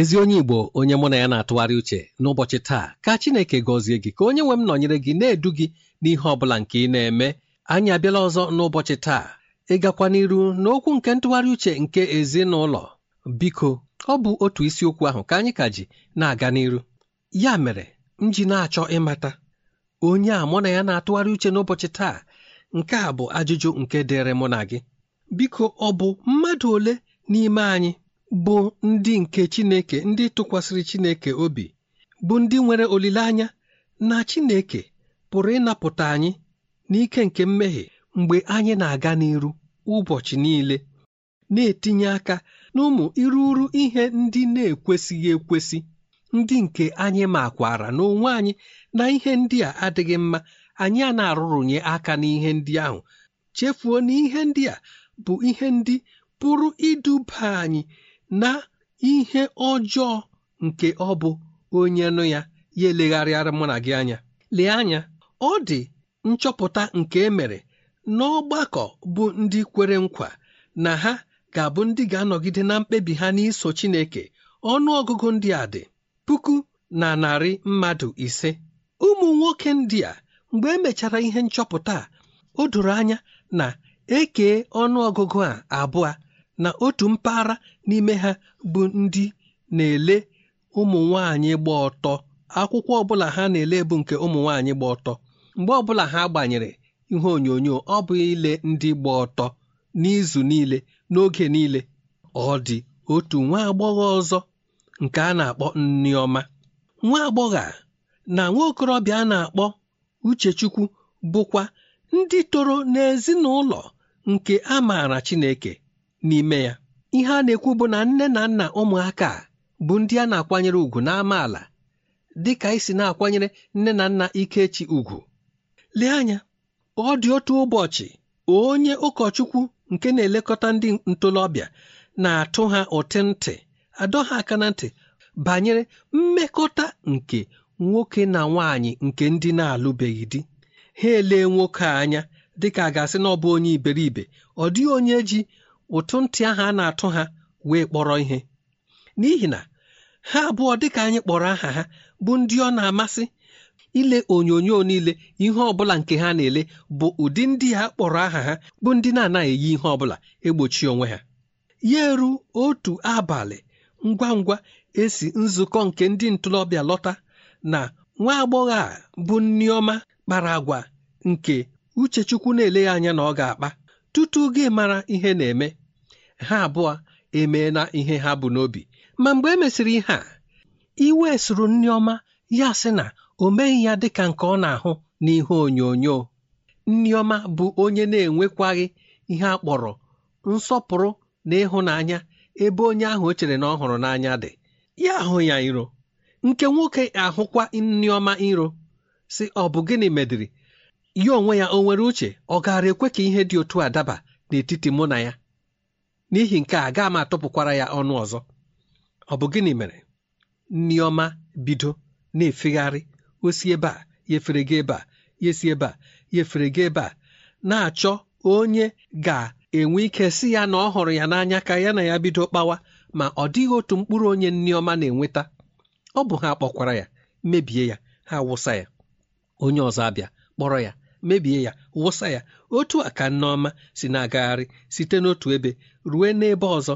Ezi onye Igbo onye mụ na ya na-atụgharị uche n'ụbọchị taa ka Chineke gọzie gị ka onye nwe m nọnyere gị na-edu gị n'ihe ọ bụla nke ị na-eme. Anyị abịala ọzọ n'ụbọchị taa. Ịgakwa n'iru n'okwu nke ntụgharị uche nke ezinụlọ. Biko ọ bụ otu isiokwu ahụ ka anyị ka ji na-aga n'iru. Ya mere m ji na-achọ ịmata onye a mụ na ya na-atụgharị uche n'ụbọchị taa nke a bụ ajụjụ nke dịrị mụ na gị. Biko ọ bụ mmadụ ole n'ime anyị bụ ndị nke Chineke ndị tụkwasịrị Chineke obi bụ ndị nwere olileanya na Chineke pụrụ ịnapụta anyị n'ike nke mmehie mgbe anyị na-aga n'iru ụbọchị niile na-etinye aka n'ụmụ iruru ihe ndị na-ekwesịghị ekwesị ndị nke anyị makwara n'onwe anyị na ihe ndị a adịghị mma anyị a na-arụrụnye aka n'ihe ndị ahụ chefuo na ihe ndị a bụ ihe ndị pụrụ iduba anyị na ihe ọjọọ nke ọ bụ onye nụ ya ya elegharịara mụ na gị anya. Lee anya ọ dị nchọpụta nke emere n'ọgbakọ bụ ndị kwere nkwa na ha ga-abụ ndị ga-anọgide na mkpebi ha n'iso Chineke. Ọnụ ọgụgụ ndị a dị puku na narị mmadụ ise. Ụmụ nwoke ndị a mgbe emechara ihe nchọpụta a o doro anya na ekee ọnụ ọgụgụ a abụọ. Na otu mpaghara n'ime ha bụ ndị na-ele ụmụ nwanyị gba ọtọ. Akwụkwọ ọbụla ha na-ele bụ nke ụmụ nwanyị gba ọtọ. Mgbe ọbụla ha gbanyere ihe onyonyo ọ bụ ile ndị gba ọtọ n'izu niile n'oge niile. Ọ dị otu nwa agbọghọ ọzọ nke a na-akpọ nneọma. Nwa agbọghọ na nwa okorobịa a na-akpọ Uchechukwu bụkwa ndị toro n'ezinụlọ nke a maara Chineke. N'ime ya. Ihe a na-ekwu bụ na nne na nna ụmụaka bụ ndị a na-akwanyere ùgwù n'amaala dị ka isi na-akwanyere nne na nna Ikechi ùgwù. Lee anya ọ dị otu ụbọchị onye ụkọchukwu nke na-elekọta ndị ntolobịa na-atụ ha ụtị ntị adọ ha aka na ntị banyere mmekọta nke nwoke na nwaanyị nke ndị na-alụbeghị di. Ha elee nwoke anya dịka a ga-asị na ọ bụ onye iberibe ọ dịghị onye ji ụtụ ntị ahụ a na-atụ ha wee kpọrọ ihe. N'ihi na ha abụọ dịka anyị kpọrọ aha ha bụ ndị ọ na-amasị ile onyonyo niile ihe ọbụla nke ha na-ele bụ ụdị ndị ha kpọrọ aha ha bụ ndị na-anaghị eyi ihe ọbụla egbochi onwe ha. Ya eru otu abalị ngwa ngwa esi nzukọ nke ndị ntorobịa lọta na nwa agbọghọ a bụ nneọma kpara agwa nke uchechukwu na-ele ya anya na ọ ga-akpa. Tutu gị mara ihe na-eme ha abụọ emeela ihe ha bụ n'obi. Ma mgbe e mesịrị ihe a iwe soro nneọma ya sị na o meghị ya dịka nke ọ na-ahụ n'ihe onyonyo. Nneọma bụ onye na-enwekwaghị ihe a kpọrọ nsọpụrụ na ịhụnanya ebe onye ahụ o chere na ọ hụrụ n'anya dị. Ya ahụ ya iro nke nwoke ahụkwa nneọma iro si ọ bụ gịnị mediri ya onwe ya o nwere uche? Ọ gaara ekwe ka ihe dị otu a daba n'etiti mụ na ya? N'ihi nke a gaa m atụpụkwara ya ọnụ ọzọ. Ọ bụ gịnị mere? Nneọma bido na-efegharị. Osi ebe a ya efere gị ebe a ya esi ebe a ya efere gị ebe a. Na-achọ onye ga-enwe ike si ya na ọ hụrụ ya n'anya ka ya na ya bido kpawa ma ọ dịghị otu mkpụrụ onye nneọma na-enweta. Ọ bụ ha kpọkwara ya mebie ya ha wụsa ya. Onye ọzọ abịa kpọrọ ya. Mebie ya wụsa ya. Otu a ka nneọma si na-agagharị site n'otu ebe rue n'ebe ọzọ.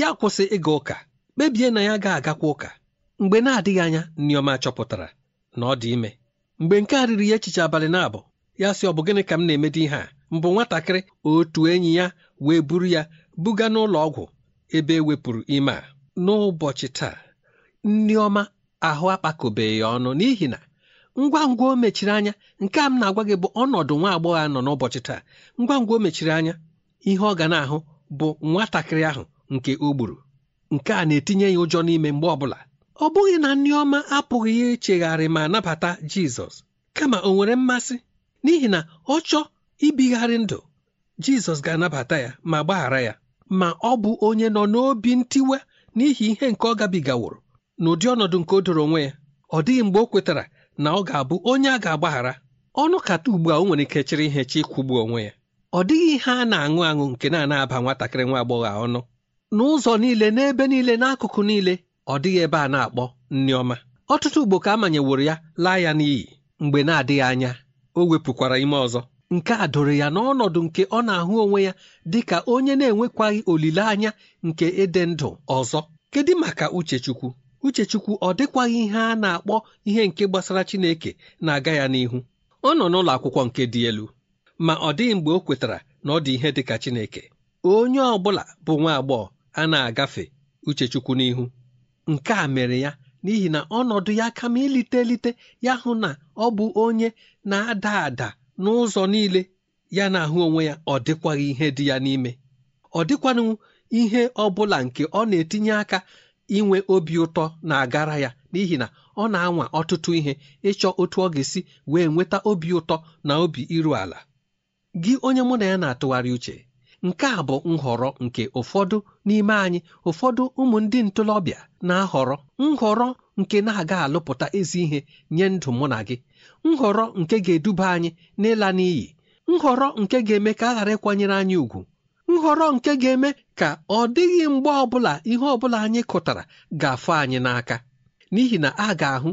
Ya kwụsị ịga ụka. Kpebie na ya ga-agakwa ụka. Mgbe na-adịghị anya nneọma chọpụtara na ọ dị ime. Mgbe nke a riri ya echiche abalị na-abụ ya sị ọ bụ gịnị ka m na-emedi ihe a? Mbụ nwatakịrị. Otu enyi ya wee buru ya buga n'ụlọ ọgwụ ebe e wepụrụ ime a. N'ụbọchị taa nneọma ahụ akpakọbeghị ọnụ n'ihi na ngwa ngwa o mechiri anya nke a m na-agwa gị bụ ọnọdụ nwa agbọghọ nọ n'ụbọchị taa. Ngwa ngwa o mechiri anya ihe ọ ga na-ahụ bụ nwatakịrị ahụ nke o gburu. Nke a na-etinye ya ụjọ n'ime mgbe ọbụla. Ọ bụghị na nneọma apụghị ya echegharị ma nabata Jizọs kama o nwere mmasị? N'ihi na ọ chọọ ibigharị ndụ Jizọs ga-anabata ya ma gbaghara ya. Ma ọ bụ onye nọ n'obi ntiwe n'ihi ihe nke ọ gabigaworo n'ụdị ọnọdụ nke o doro onwe ya ọ dịghị mgbe o kwetara na ọ ga-abụ onye a ga-agbaghara ọnụ kata ugbu a o nwere ike chịrị ihe chi ịkwụgbu onwe ya. Ọ dịghị ihe a na-aṅụ aṅụ nke na-aba nwatakịrị nwa agbọghọ ọnụ. N'ụzọ niile n'ebe niile n'akụkụ niile ọ dịghị ebe a na-akpọ nneọma ọtụtụ ugbo ka a manyeworo ya laa ya n'iyi mgbe na-adịghị anya o wepụkwara ime ọzọ. Nke a doro ya n'ọnọdụ nke ọ na-ahụ onwe ya dị ka onye na-enwekwaghị olileanya nke ịdị ndụ ọzọ. Kedu maka uchechukwu? Uchechukwu ọ dịkwaghị ihe a na-akpọ ihe nke gbasara Chineke na-aga ya n'ihu. Ọ nọ n'ụlọ akwụkwọ nke dị elu ma ọ dịghị mgbe o kwetara na ọ dị ihe dị ka Chineke. Onye ọ bụla bụ nwa agbọghọ a na-agafe uchechukwu n'ihu. Nke a mere ya n'ihi na ọnọdụ ya kama ilite elite ya hụ na ọ bụ onye na-ada ada n'ụzọ niile ya na-ahụ onwe ya ọ dịkwaghị ihe dị ya n'ime. Ọ dịkwanụ ihe ọ bụla nke ọ na-etinye aka inwe obi ụtọ na-agara ya n'ihi na ọ na-anwa ọtụtụ ihe ịchọ otu ọ ga-esi wee nweta obi ụtọ na obi iru ala. Gị onye mụ na ya na-atụgharị uche nke a bụ nhọrọ nke ụfọdụ n'ime anyị ụfọdụ ụmụ ndị ntorobịa na-ahọrọ nhọrọ nke na-aga alụpụta ezi ihe nye ndụ mụ na gị nhọrọ nke ga-eduba anyị n'ịla n'iyi nhọrọ nke ga-eme ka a ghara ịkwanyere anyị ùgwù nhọrọ nke ga-eme ka ọ dịghị mgbe ọbụla ihe ọbụla anyị kụtara ga-afụ anyị n'aka. N'ihi na a ga-ahụ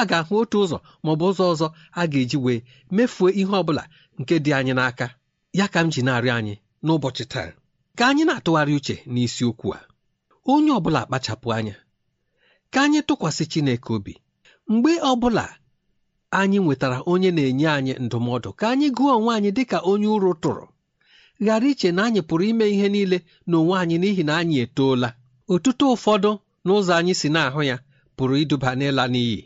a ga-ahụ otu ụzọ maọbụ ụzọ ọzọ a ga-eji wee mefuo ihe ọbụla nke dị anyị n'aka. Ya ka m ji na-arịọ anyị n'ụbọchị taa. Ka anyị na-atụgharị uche n'isiokwu a. Onye ọbụla kpachapụ anya ka anyị tụkwasị Chineke obi. Mgbe ọbụla anyị nwetara onye na-enye anyị ndụmọdụ ka anyị gụọ onwe anyị dịka onye ụrụ tụrụ. Ghara iche na anyị pụrụ ime ihe niile n'onwe anyị n'ihi na anyị etoola. Otuto ụfọdụ n'ụzọ anyị si na-ahụ ya pụrụ iduba n'ịla n'iyi.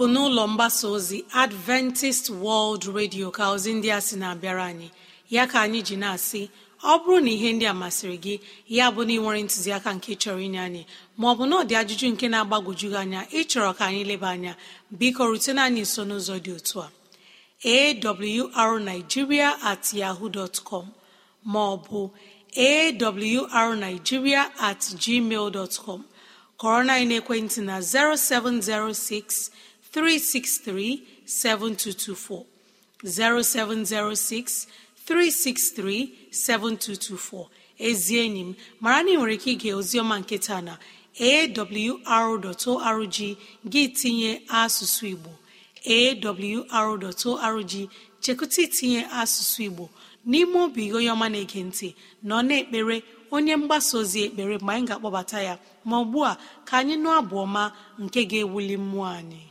Bụ n'ụlọ mgbasa ozi adventist world radio ka ozi ndị a sị na-abịara anyị. Ya ka anyị ji na-asị ọ bụrụ na ihe ndị a masịrị gị ya bụ na ị nwere ntụziaka nke chọrọ inye anyị maọbụ na ọ dị ajụjụ nke na-agbagwoju gị anya ịchọrọ ka anyị leba anya biko rutena anyị nso n'ụzọ dị otu a. Awrnigeria at yahoo dot com maọbụ awrnigeria at gmail dot com. Kọrọ na ekwentị na 0706 363 7224 0706 363 7224 ezi enyi m mara na ị nwere ike ige oziọma nke taa na awr.org gị tinye asụsụ Igbo. Awr.org chekụta itinye asụsụ Igbo. N'ime obi onye ọma na-ege ntị nọ na-ekpere onye mgbasa ozi ekpere mgbe anyị ga-akpọbata ya. Ma ugbu a ka anyị nụ abụ ọma nke ga-ewuli mmụọ anyị.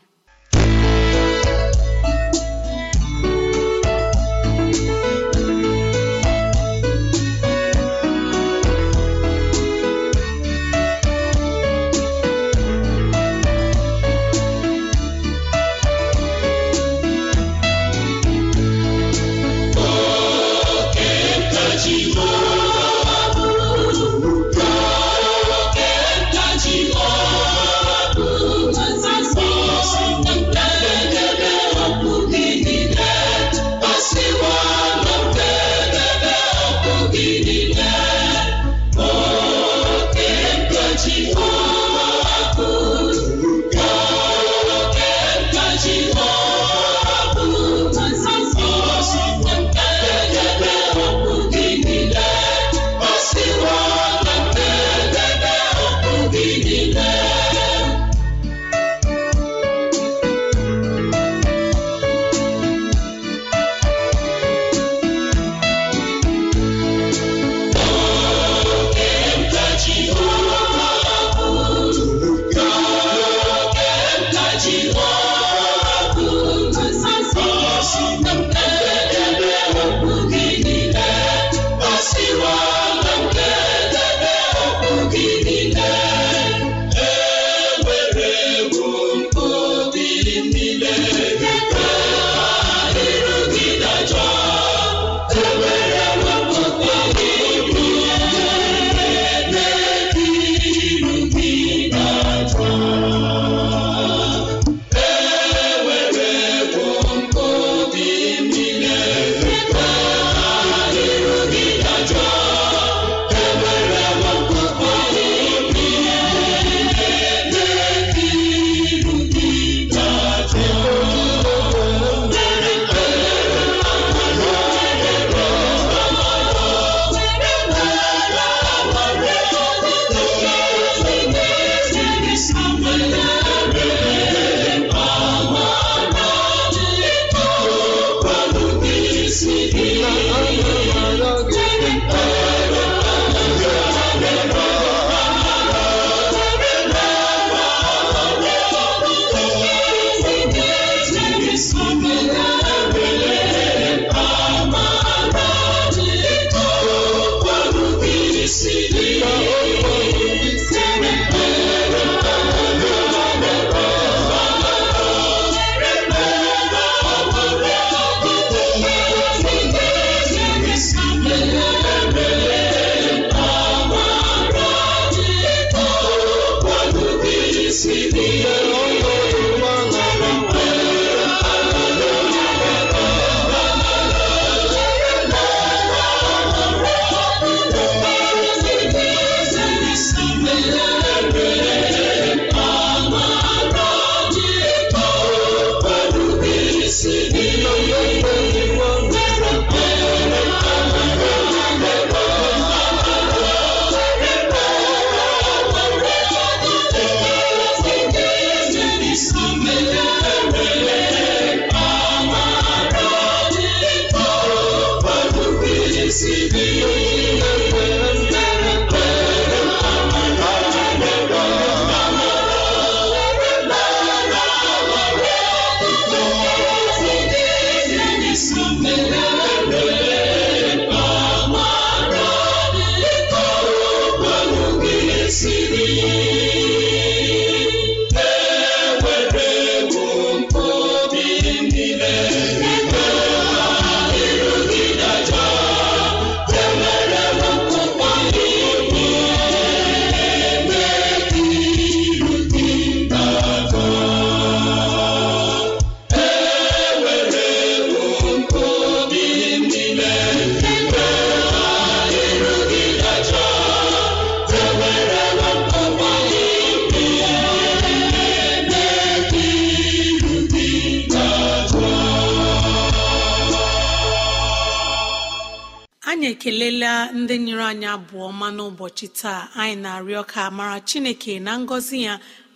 Ndị nyere anyị abụọ ma n'ụbọchị taa anyị na-arịọ ka mara chineke na ngọzi ya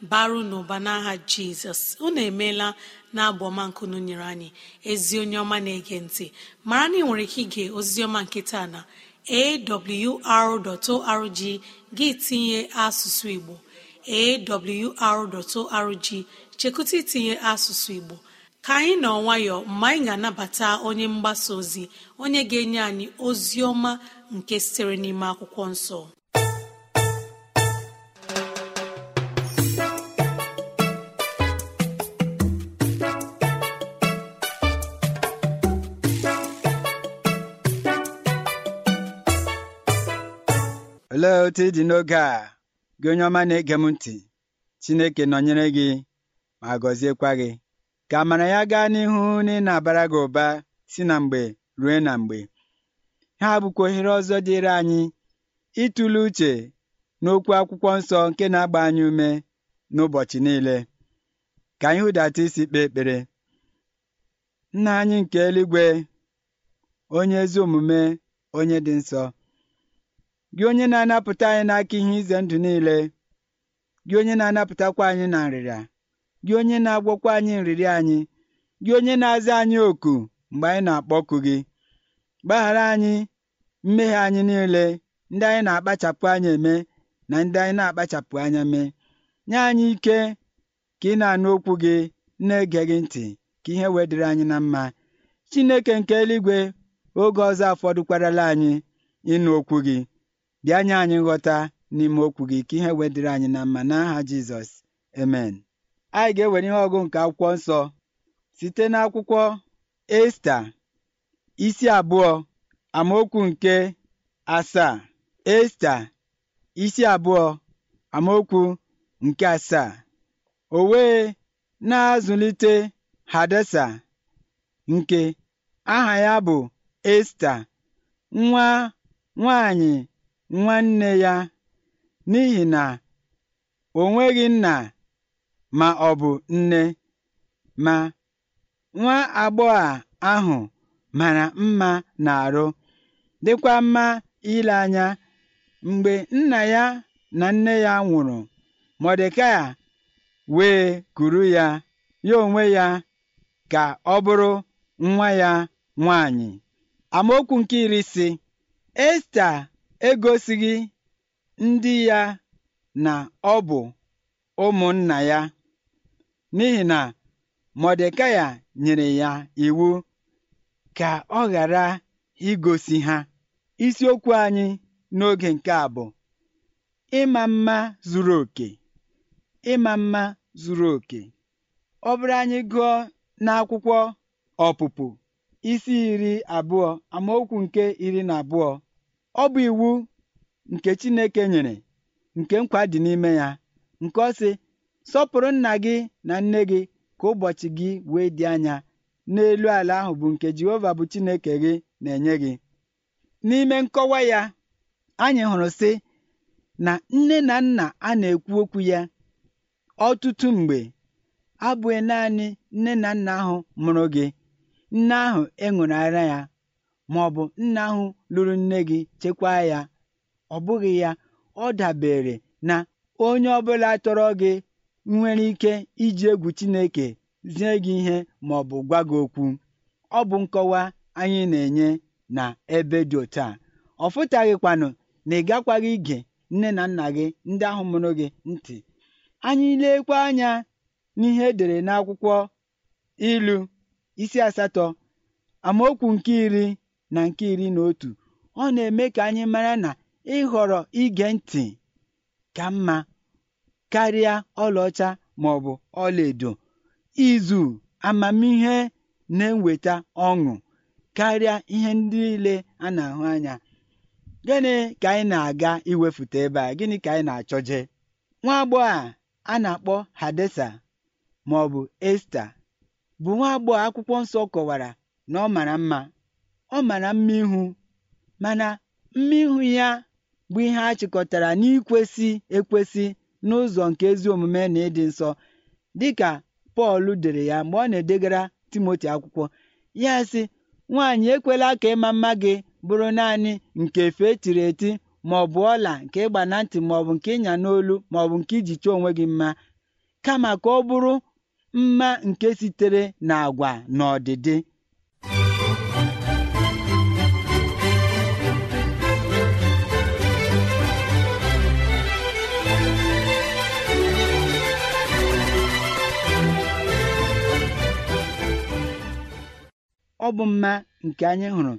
baru n'ụba n'aha jizọs. Unu emeela na abụ ọma nkunu nyere anyị. Ezi onye ọma na-ege ntị mara na ị nwere ike ige oziọma nkịta na awr.org gị tinye asụsụ igbo. Awr.org chekụta itinye asụsụ igbo. Ka anyị nọ nwayọọ mgbe anyị ga-anabata onye mgbasa ozi onye ga-enye anyị ozi ọma nke sitere n'ime akwụkwọ nsọ. Olee otu ị dị n'oge a? Gị onye ọma na-ege m ntị. Chineke nọnyere gị ma gọziekwa gị. Ka amara ya gaa n'ihu na ị na-abara gị ụba si na mgbe rue na mgbe. Ha bụkwa ohere ọzọ dịịrị anyị ịtụle uche n'okwu akwụkwọ nsọ nke na-agba anyị ume n'ụbọchị niile. Ka anyị hụdata isi kpee ekpere. Nna anyị nke eluigwe onye ezi omume onye dị nsọ gị onye na-anapụta anyị n'aka ihe ize ndụ niile gị onye na-anapụtakwa anyị na nrịrịa gị onye na-agwọkwa anyị nrịrị anyị gị onye na-aza anyị oku mgbe anyị na-akpọku gị. Gbaghara anyị mmehie anyị niile ndị anyị na-akpachapụ anya eme na ndị anyị na-akpachapụ anya mee nye anyị ike ka ị na-anụ okwu gị na-ege gị ntị ka ihe wedịrị anyị na mma. Chineke nke eluigwe oge ọzọ afọdụkwarala anyị ịnụ okwu gị. Bịa nye anyị nghọta n'ime okwu gị ka ihe wedịrị anyị na mma. N'aha Jizọs amen. Anyị ga-ewere ihe ọgụ nke akwụkwọ nsọ site n'akwụkwọ Esta isi abụọ. Amaokwu nke asaa Esta isi abụọ. Amaokwu nke asaa. O wee na-azụlite Hadesa nke aha ya bụ Esta nwa nwanyị nwanne ya n'ihi na o nweghị nna ma ọ bụ nne. Ma nwa agbọghọ ahụ mara mma n'arụ. Dịkwa mma ile anya mgbe nna ya na nne ya nwụrụ. Mọdekai wee kuru ya ya onwe ya ka ọ bụrụ nwa ya nwanyị amaokwu nke iri si Esta egosighị ndị ya na ọ bụ ụmụnna ya n'ihi na Mọdekai nyere ya iwu ka ọ ghara igosi ha. Isiokwu anyị n'oge nke a bụ ịma mma zuru oke. Ịma mma zuru oke. Ọ bụrụ anyị gụọ n'akwụkwọ ọpụpụ isi iri abụọ amaokwu nke iri na abụọ ọ bụ iwu nke Chineke nyere nke nkwa dị n'ime ya nke ọ sị sọpụrụ nna gị na nne gị ka ụbọchị gị wee dị anya n'elu ala ahụ bụ nke Jehova bụ Chineke gị na-enye gị. N'ime nkọwa ya anyị hụrụ sị na nne na nna a na-ekwu okwu ya ọtụtụ mgbe abụghị naanị nne na nna ahụ mụrụ gị nne ahụ ịṅụrụ ara ya ma ọ bụ nna ahụ lụrụ nne gị chekwaa ya ọ bụghị ya ọ dabere na onye ọbụla tọrọ gị nwere ike iji egwu Chineke zie gị ihe ma ọ bụ gwa gị okwu. Ọ bụ nkọwa anyị na-enye. Na ebe dị otu a. Ọ fụtaghịkwanụ na ị gakwaghị ige nne na nna gị ndị ahụ mụrụ gị ntị. Anyị lekwa anya n'ihe edere n'akwụkwọ ilu isi asatọ amaokwu nke iri na nke iri na otu. Ọ na-eme ka anyị mara na ịhọrọ ige ntị ka mma karịa ọlaọcha ma ọ bụ ọlaedo. Izu amamihe na-eweta ọṅụ. Karịa ihe ndị niile a na-ahụ anya. Gịnị ka anyị na-aga iwefute ebe a? Gịnị ka anyị na-achọje nwa agbọghọ a a na-akpọ Hadesa ma ọ bụ Esta bụ nwa agbọghọ akwụkwọ nsọ kọwara na ọ mara mma. Ọ mara mma ihu mana mma ihu ya bụ ihe a chịkọtara n'ikwesị ekwesị n'ụzọ nke ezi omume na ịdị nsọ dịka Pọl dere ya mgbe ọ na-edegara Timoti akwụkwọ. Ya sị nwaanyị ekwela ka ịma mma gị bụrụ naanị nke efe etiri eti ma ọ bụ ọla nke ịgba na ntị ma ọ bụ nke ịnya n'olu ma ọ bụ nke iji chọọ onwe gị mma. Kama ka ọ bụrụ mma nke sitere n'agwa na ọdịdị. Ọ bụ mma nke anyị hụrụ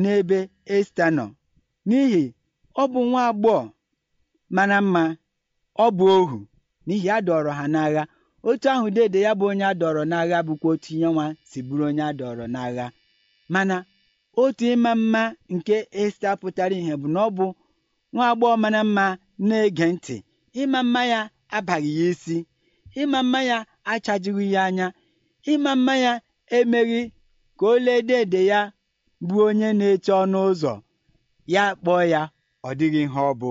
n'ebe esta nọ. N'ihi ọ bụ nwa agbọghọ mara mma ọ bụ ohu. N'ihi a dọrọ ha n'agha. Otu ahụ dede ya bụ onye a dọrọ n'agha bụkwa otu ihe nwa si bụrụ onye a dọrọ n'agha. Mana otu ịma mma nke esta pụtara ihe bụ na ọ bụ nwa agbọghọ mara mma na-ege ntị. Ịma mma ya abaghị ya isi. Ịma mma ya achajighị ya anya. Ịma mma ya emeghị ka o lee dede ya bụ onye na-eche ọnụ ụzọ ya kpọọ ya ọ dịghị ihe ọ bụ.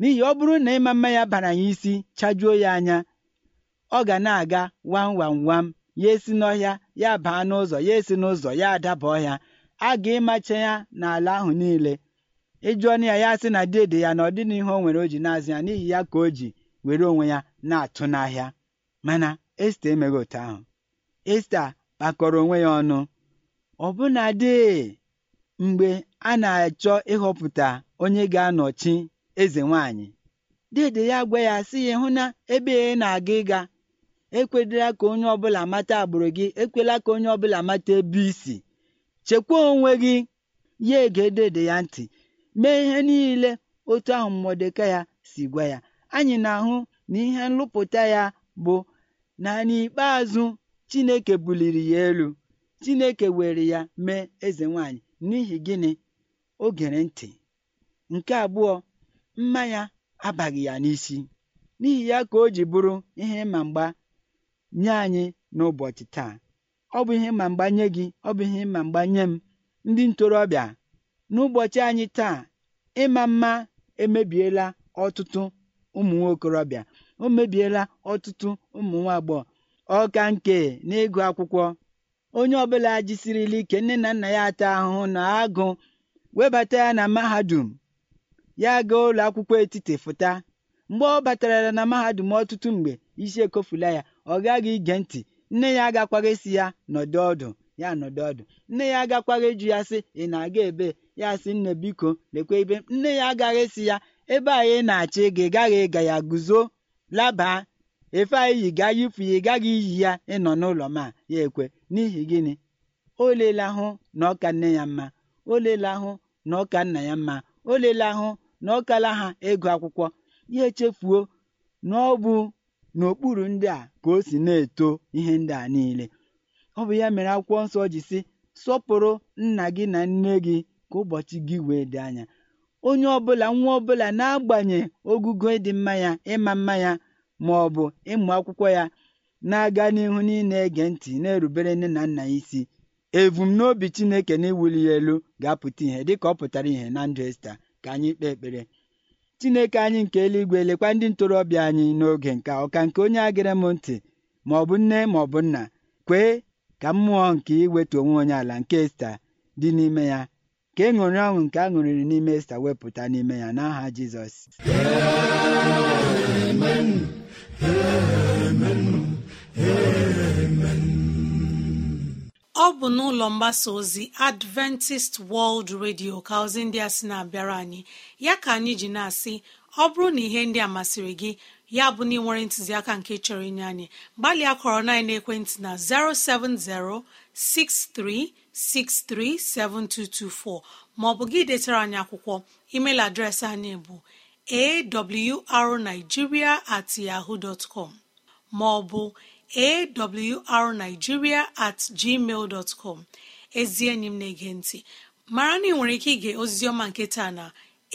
N'ihi ọ bụrụ na ịma mma ya bara ya isi chajuo ya anya ọ ga na-aga wam wam wam. Ya esi n'ọhịa ya baa n'ụzọ ya esi n'ụzọ ya adaba ọhịa. A ga ịmacha ya n'ala ahụ niile. Ịjụọ na ya ya sị na dede ya na ọ dịghị ihe o nwere o ji na-azụ ya n'ihi ya ka o ji were onwe ya na-atụ n'ahịa. Mana esta emeghị otu ahụ. Esta kpakọrọ onwe ya ọnụ. Ọbụnadị mgbe a na-achọ ịhọpụta onye ga-anọchi eze nwanyị dede ya gwa ya sị ya hụ na ebe ị na-aga ịga ekwedela ka onye ọbụla mata agbụrụ gị ekwela ka onye ọbụla mata ebe isi chekwa onwe gị ya ege dede ya ntị. Mee ihe niile otu ahụ Mọdeka ya si gwa ya. Anyị na-ahụ na ihe nlụpụta ya bụ na n'ikpeazụ Chineke buliri ya elu. Chineke were ya mee eze nwanyị n'ihi gịnị? O gere ntị. Nke abụọ mma ya abaghị ya n'isi. N'ihi ya ka o ji bụrụ ihe ịma mgba nye anyị n'ụbọchị taa. Ọ bụ ihe ịma mgba nye gị ọ bụ ihe ịma mgba nye m ndị ntorobịa. N'ụbọchị anyị taa ịma mma emebiela ọtụtụ ụmụ nwa okorobịa o mebiela ọtụtụ ụmụ nwa agbọghọ. Ọka nke n'ịgụ akwụkwọ. Onye ọbụla jisirila ike nne na nna ya ata ahụhụ na agụ webata ya na mahadum. Ya gaa ụlọ akwụkwọ etiti fụta. Mgbe ọ batara na mahadum ọtụtụ mgbe isi ekofula ya. Ọ gaghị ige ntị. Nne ya agakwaghị si ya nọdụ ọdụ ya nọdụ ọdụ. Nne ya agakwaghị ịjụ ya sị ị na-aga ebe? Ya sị nne biko lekwa ebe. Nne ya agaghị si ya ebe anyị na-achọ ịga ị gaghị ịga ya guzo labaa. Efe anyị yi gaa yifu ya ị gaghị iyi ya ịnọ n'ụlọ ma ya ekwe. N'ihi gịnị? O leela hụ na ọka nne ya mma. O leela hụ na ọka nna ya mma. O leela hụ na ọ kala ha ego akwụkwọ. Ya echefuo na ọ bụ n'okpuru ndị a ka o si na-eto ihe ndị a niile. Ọ bụ ya mere akwụkwọ nsọ ji si sọpụrụ nna gị na nne gị ka ụbọchị gị wee dị anya. Onye ọbụla nwa ọbụla na-agbanye ogugo ịdị mma ya ịma mma ya ma ọ bụ ịmụ akwụkwọ ya na-aga n'ihu niile ege ntị na-erubere nne na nna ya isi. Ebumnobi Chineke na iwuli ya elu ga-apụta ihe dịka ọ pụtara ihe na ndụ Esta. Ka anyị kpee ekpere. Chineke anyị nke eluigwe lekwa ndị ntorobịa anyị n'oge nke ọka nke onye agịrị m ntị ma ọ bụ nne ma ọ bụ nna kwee ka mmụọ nke iwetu onwe onye ala nke Esta dị n'ime ya. Ka e ṅụrị ọṅụ nke a ṅụrịrị n'ime Esta wepụta n'ime ya n'aha Jizọs. Ọ bụ n'ụlọ mgbasa ozi adventist world radio ka ozi ndị a sị na-abịara anyị. Ya ka anyị ji na-asị ọ bụrụ na ihe ndị a masịrị gị ya bụ na ị nwere ntụziaka nke chọrọ inye anyị gbalịa kọrọ na ekwentị na 07063637224 maọbụ gị detara anyị akwụkwọ email adreesị anyị bụ awrnigeria at yahoo dot com maọbụ awrnigeria at gmail dot com. Ezi enyi m na-ege ntị. Mara na ị nwere ike ige oziọma nke taa na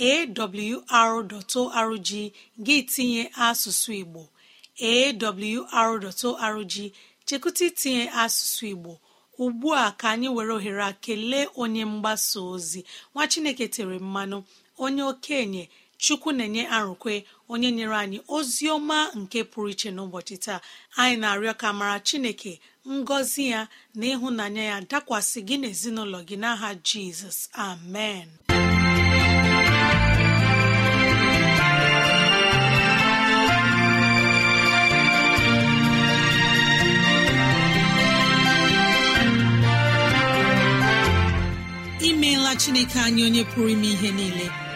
awr.org gị tinye asụsụ Igbo. Awr.org chekụta itinye asụsụ Igbo. Ugbu a ka anyị were ohere a kelee onye mgbasa ozi. Nwa Chineke tere mmanụ onye okenye Chukwu na-enye arụkwe onye nyere anyị ozi ọma nke pụrụ iche n'ụbọchị taa. Anyị na-arịọ ka mara chineke ngọzi ya na ịhụnanya ya dakwasị gị n'ezinụlọ gị n'aha jizọs. Amen. Imeela chineke anyị onye pụrụ ime ihe niile.